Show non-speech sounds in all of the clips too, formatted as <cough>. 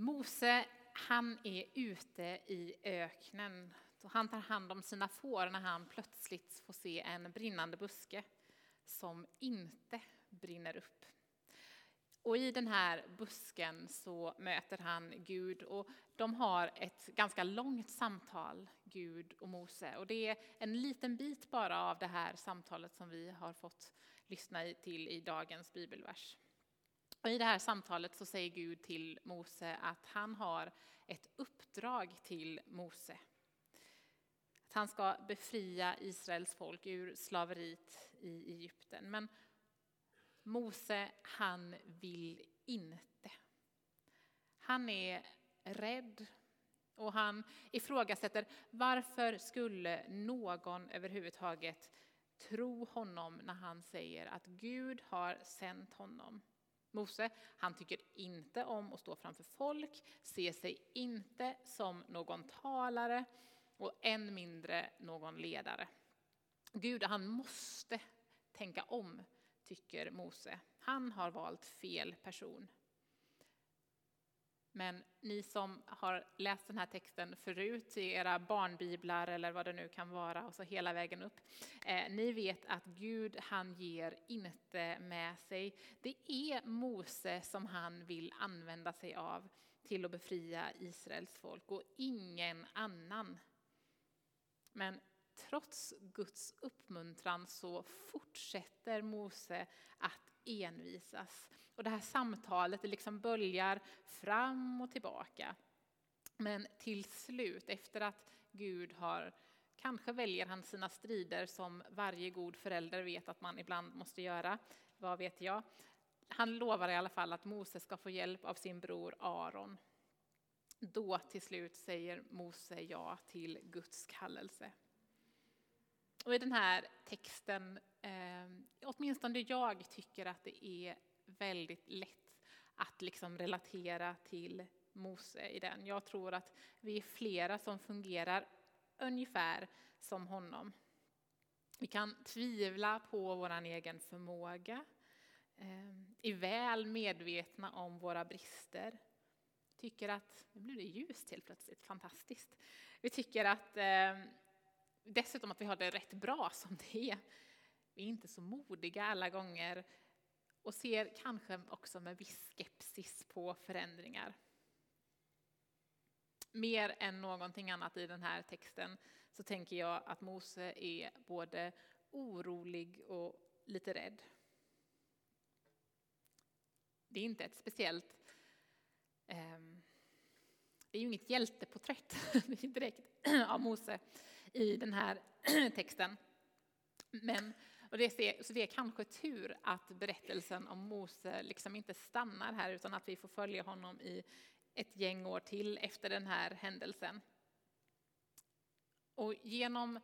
Mose, han är ute i öknen. Han tar hand om sina får när han plötsligt får se en brinnande buske som inte brinner upp. Och i den här busken så möter han Gud och de har ett ganska långt samtal, Gud och Mose. Och det är en liten bit bara av det här samtalet som vi har fått lyssna till i dagens bibelvers. Och I det här samtalet så säger Gud till Mose att han har ett uppdrag till Mose. Att han ska befria Israels folk ur slaveriet i Egypten. Men Mose, han vill inte. Han är rädd och han ifrågasätter varför skulle någon överhuvudtaget tro honom när han säger att Gud har sänt honom. Mose, han tycker inte om att stå framför folk, ser sig inte som någon talare och än mindre någon ledare. Gud, han måste tänka om, tycker Mose. Han har valt fel person. Men ni som har läst den här texten förut i era barnbiblar eller vad det nu kan vara, och så hela vägen upp. Eh, ni vet att Gud, han ger inte med sig. Det är Mose som han vill använda sig av till att befria Israels folk och ingen annan. Men trots Guds uppmuntran så fortsätter Mose att envisas. Och det här samtalet det liksom böljar fram och tillbaka. Men till slut, efter att Gud har Kanske väljer han sina strider som varje god förälder vet att man ibland måste göra. Vad vet jag? Han lovar i alla fall att Mose ska få hjälp av sin bror Aron. Då till slut säger Mose ja till Guds kallelse. Och i den här texten, eh, åtminstone jag tycker att det är väldigt lätt att liksom relatera till Mose i den. Jag tror att vi är flera som fungerar ungefär som honom. Vi kan tvivla på vår egen förmåga, eh, är väl medvetna om våra brister, tycker att, nu blev det ljust helt plötsligt, fantastiskt. Vi tycker att eh, dessutom att vi har det rätt bra som det är. Vi är inte så modiga alla gånger och ser kanske också med viss skepsis på förändringar. Mer än någonting annat i den här texten så tänker jag att Mose är både orolig och lite rädd. Det är inte ett speciellt Eh, det är ju inget hjälteporträtt <laughs> direkt av Mose i den här <clears throat> texten. Men, och det är, så det är kanske tur att berättelsen om Mose liksom inte stannar här utan att vi får följa honom i ett gäng år till efter den här händelsen. Och genom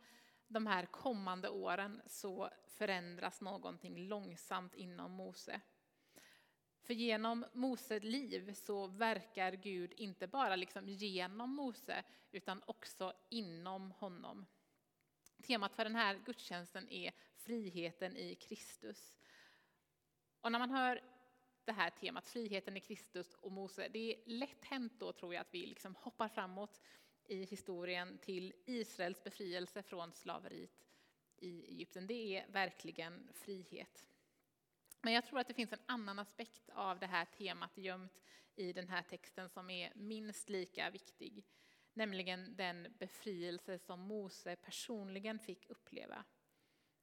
de här kommande åren så förändras någonting långsamt inom Mose. För genom Moses liv så verkar Gud inte bara liksom genom Mose utan också inom honom. Temat för den här gudstjänsten är friheten i Kristus. Och när man hör det här temat, friheten i Kristus och Mose, det är lätt hänt då tror jag att vi liksom hoppar framåt i historien till Israels befrielse från slaveriet i Egypten. Det är verkligen frihet. Men jag tror att det finns en annan aspekt av det här temat gömt i den här texten som är minst lika viktig. Nämligen den befrielse som Mose personligen fick uppleva.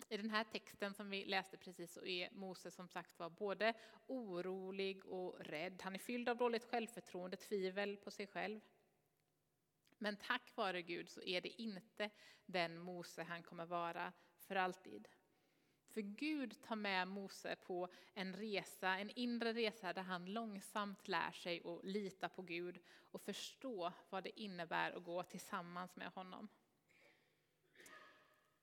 I den här texten som vi läste precis så är Mose som sagt var både orolig och rädd. Han är fylld av dåligt självförtroende, tvivel på sig själv. Men tack vare Gud så är det inte den Mose han kommer vara för alltid. För Gud tar med Mose på en resa, en inre resa där han långsamt lär sig att lita på Gud och förstå vad det innebär att gå tillsammans med honom.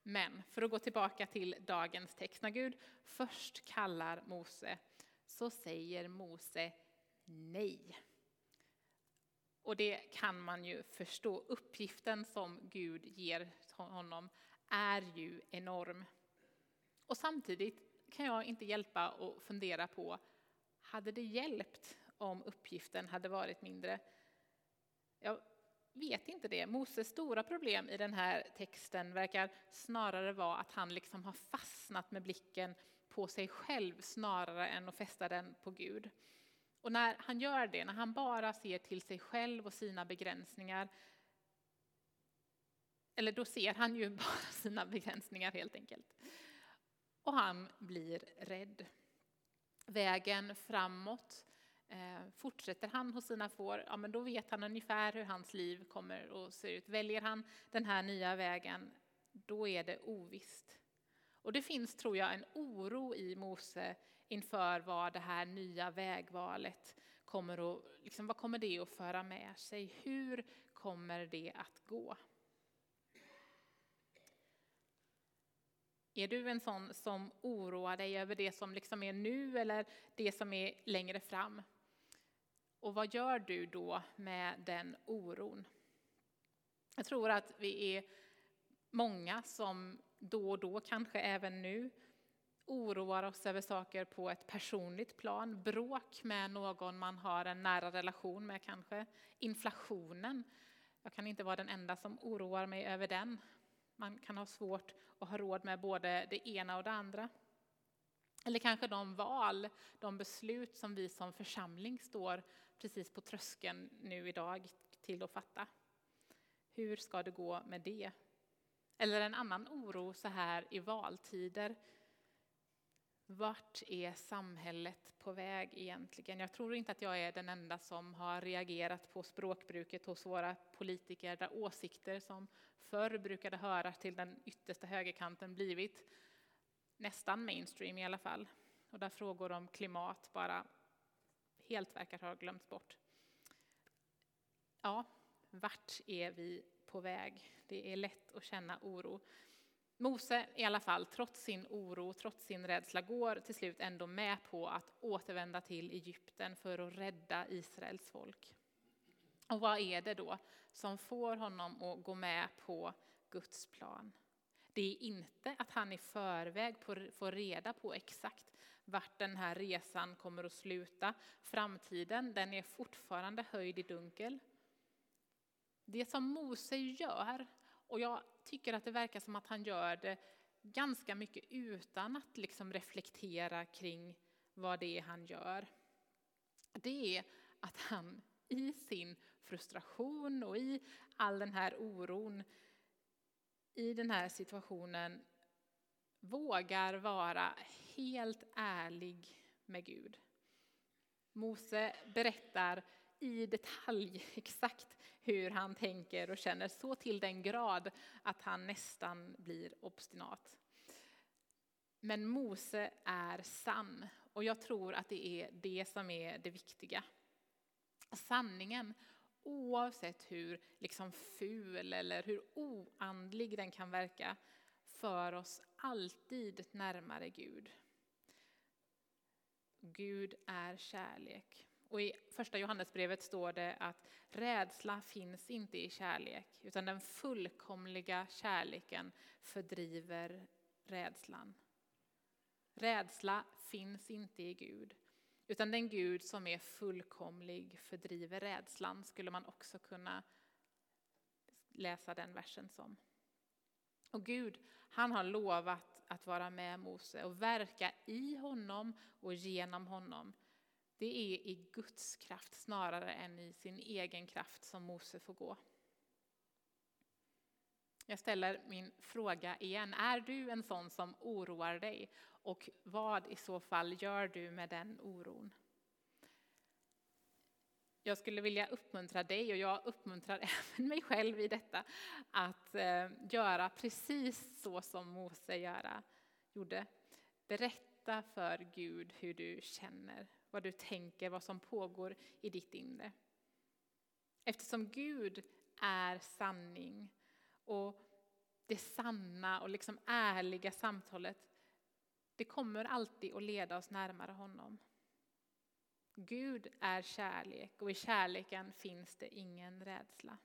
Men för att gå tillbaka till dagens text, när Gud först kallar Mose så säger Mose nej. Och det kan man ju förstå. Uppgiften som Gud ger honom är ju enorm. Och samtidigt kan jag inte hjälpa att fundera på, hade det hjälpt om uppgiften hade varit mindre? Jag vet inte det. Moses stora problem i den här texten verkar snarare vara att han liksom har fastnat med blicken på sig själv snarare än att fästa den på Gud. Och när han gör det, när han bara ser till sig själv och sina begränsningar, eller då ser han ju <laughs> bara sina begränsningar helt enkelt. Och han blir rädd. Vägen framåt Eh, fortsätter han hos sina får, ja men då vet han ungefär hur hans liv kommer att se ut. Väljer han den här nya vägen, då är det ovisst. Och det finns, tror jag, en oro i Mose inför vad det här nya vägvalet kommer att, liksom, vad kommer det att föra med sig? Hur kommer det att gå? Är du en sån som oroar dig över det som liksom är nu eller det som är längre fram? Och vad gör du då med den oron? Jag tror att vi är många som då och då, kanske även nu, oroar oss över saker på ett personligt plan. Bråk med någon man har en nära relation med kanske. Inflationen. Jag kan inte vara den enda som oroar mig över den. Man kan ha svårt att ha råd med både det ena och det andra. Eller kanske de val, de beslut som vi som församling står precis på tröskeln nu idag till att fatta. Hur ska det gå med det? Eller en annan oro så här i valtider. Vart är samhället på väg egentligen? Jag tror inte att jag är den enda som har reagerat på språkbruket hos våra politiker där åsikter som förr brukade höra till den yttersta högerkanten blivit nästan mainstream i alla fall. Och där frågor om klimat bara helt verkar ha glömts bort. Ja, vart är vi på väg? Det är lätt att känna oro. Mose i alla fall, trots sin oro, trots sin rädsla, går till slut ändå med på att återvända till Egypten för att rädda Israels folk. Och vad är det då som får honom att gå med på Guds plan? Det är inte att han i förväg får reda på exakt vart den här resan kommer att sluta. Framtiden, den är fortfarande höjd i dunkel. Det som Mose gör, och jag tycker att det verkar som att han gör det ganska mycket utan att liksom reflektera kring vad det är han gör. Det är att han i sin frustration och i all den här oron i den här situationen vågar vara helt ärlig med Gud. Mose berättar i detalj <laughs> exakt hur han tänker och känner, så till den grad att han nästan blir obstinat. Men Mose är sann och jag tror att det är det som är det viktiga. Sanningen oavsett hur liksom ful eller hur oandlig den kan verka, för oss alltid närmare Gud. Gud är kärlek. Och I första Johannesbrevet står det att rädsla finns inte i kärlek, utan den fullkomliga kärleken fördriver rädslan. Rädsla finns inte i Gud. Utan den Gud som är fullkomlig fördriver rädslan, skulle man också kunna läsa den versen som. Och Gud, han har lovat att vara med Mose och verka i honom och genom honom. Det är i Guds kraft snarare än i sin egen kraft som Mose får gå. Jag ställer min fråga igen. Är du en sån som oroar dig? Och vad i så fall gör du med den oron? Jag skulle vilja uppmuntra dig, och jag uppmuntrar <laughs> även mig själv i detta, att eh, göra precis så som Mose göra, gjorde. Berätta för Gud hur du känner, vad du tänker, vad som pågår i ditt inre. Eftersom Gud är sanning och det sanna och liksom ärliga samtalet, det kommer alltid att leda oss närmare honom. Gud är kärlek och i kärleken finns det ingen rädsla.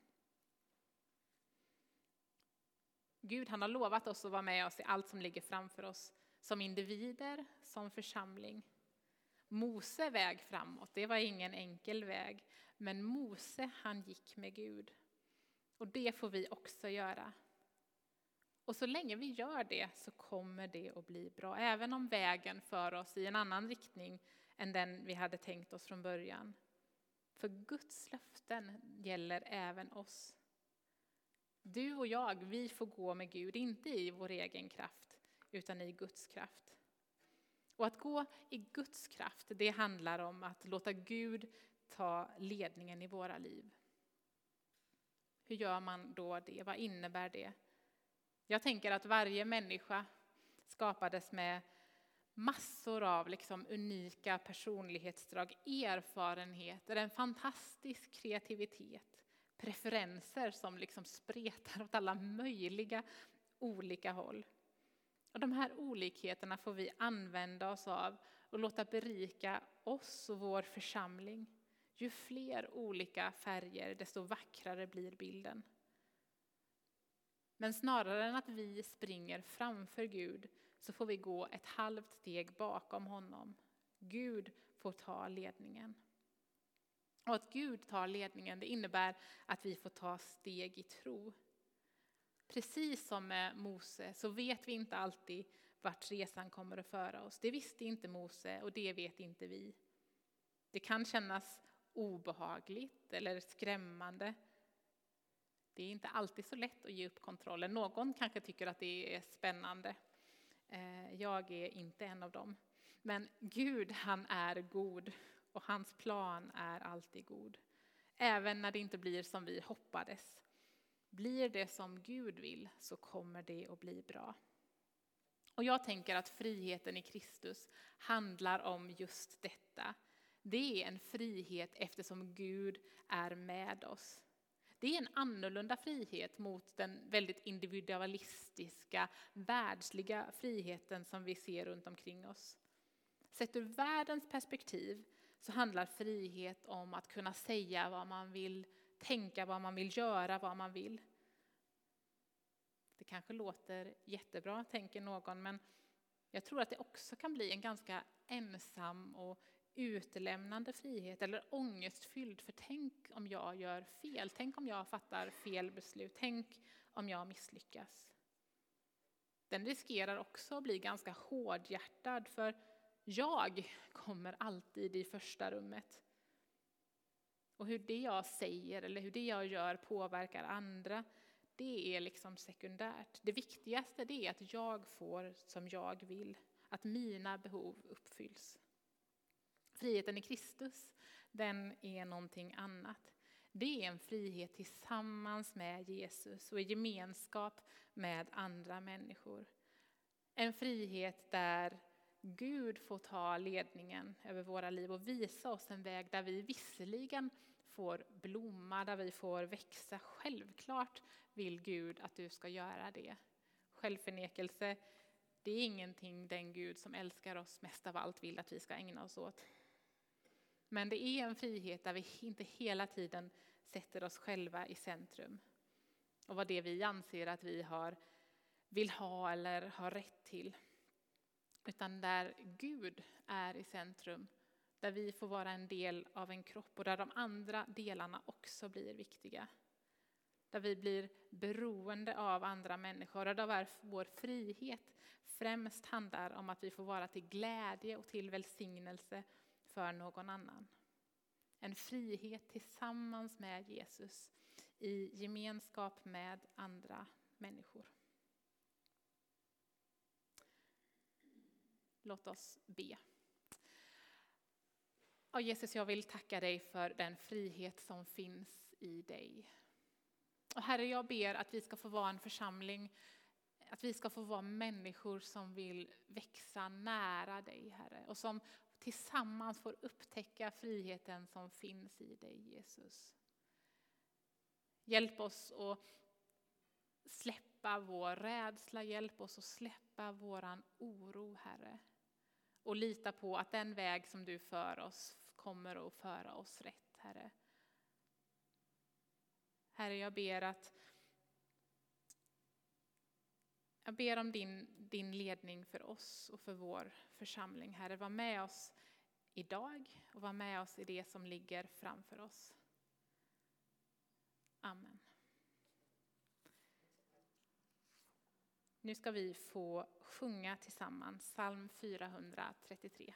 Gud han har lovat oss att vara med oss i allt som ligger framför oss, som individer, som församling. Mose väg framåt, det var ingen enkel väg. Men Mose, han gick med Gud. Och det får vi också göra. Och så länge vi gör det så kommer det att bli bra, även om vägen för oss i en annan riktning än den vi hade tänkt oss från början. För Guds löften gäller även oss. Du och jag, vi får gå med Gud, inte i vår egen kraft, utan i Guds kraft. Och att gå i Guds kraft, det handlar om att låta Gud ta ledningen i våra liv. Hur gör man då det? Vad innebär det? Jag tänker att varje människa skapades med massor av liksom unika personlighetsdrag, erfarenheter, en fantastisk kreativitet, preferenser som liksom spretar åt alla möjliga olika håll. Och de här olikheterna får vi använda oss av och låta berika oss och vår församling. Ju fler olika färger, desto vackrare blir bilden. Men snarare än att vi springer framför Gud så får vi gå ett halvt steg bakom honom. Gud får ta ledningen. Och att Gud tar ledningen det innebär att vi får ta steg i tro. Precis som med Mose så vet vi inte alltid vart resan kommer att föra oss. Det visste inte Mose och det vet inte vi. Det kan kännas obehagligt eller skrämmande. Det är inte alltid så lätt att ge upp kontrollen. Någon kanske tycker att det är spännande. Eh, jag är inte en av dem. Men Gud, han är god och hans plan är alltid god. Även när det inte blir som vi hoppades. Blir det som Gud vill så kommer det att bli bra. Och jag tänker att friheten i Kristus handlar om just detta. Det är en frihet eftersom Gud är med oss. Det är en annorlunda frihet mot den väldigt individualistiska, världsliga friheten som vi ser runt omkring oss. Sett ur världens perspektiv så handlar frihet om att kunna säga vad man vill, tänka vad man vill, göra vad man vill. Det kanske låter jättebra, tänker någon, men jag tror att det också kan bli en ganska ensam och utlämnande frihet eller ångestfylld. För tänk om jag gör fel, tänk om jag fattar fel beslut, tänk om jag misslyckas. Den riskerar också att bli ganska hårdhjärtad för jag kommer alltid i första rummet. Och hur det jag säger eller hur det jag gör påverkar andra, det är liksom sekundärt. Det viktigaste det är att jag får som jag vill, att mina behov uppfylls. Friheten i Kristus, den är någonting annat. Det är en frihet tillsammans med Jesus och i gemenskap med andra människor. En frihet där Gud får ta ledningen över våra liv och visa oss en väg där vi visserligen får blomma, där vi får växa. Självklart vill Gud att du ska göra det. Självförnekelse, det är ingenting den Gud som älskar oss mest av allt vill att vi ska ägna oss åt. Men det är en frihet där vi inte hela tiden sätter oss själva i centrum. Och vad det vi anser att vi har, vill ha eller har rätt till. Utan där Gud är i centrum. Där vi får vara en del av en kropp och där de andra delarna också blir viktiga. Där vi blir beroende av andra människor och där vår frihet främst handlar om att vi får vara till glädje och till välsignelse för någon annan. En frihet tillsammans med Jesus i gemenskap med andra människor. Låt oss be. Ja, Jesus, jag vill tacka dig för den frihet som finns i dig. Och Herre, jag ber att vi ska få vara en församling, att vi ska få vara människor som vill växa nära dig, Herre, och som tillsammans får upptäcka friheten som finns i dig, Jesus. Hjälp oss att släppa vår rädsla, hjälp oss att släppa våran oro, Herre. Och lita på att den väg som du för oss kommer att föra oss rätt, Herre. Herre, jag ber att jag ber om din, din ledning för oss och för vår församling, Herre. Var med oss idag och var med oss i det som ligger framför oss. Amen. Nu ska vi få sjunga tillsammans psalm 433.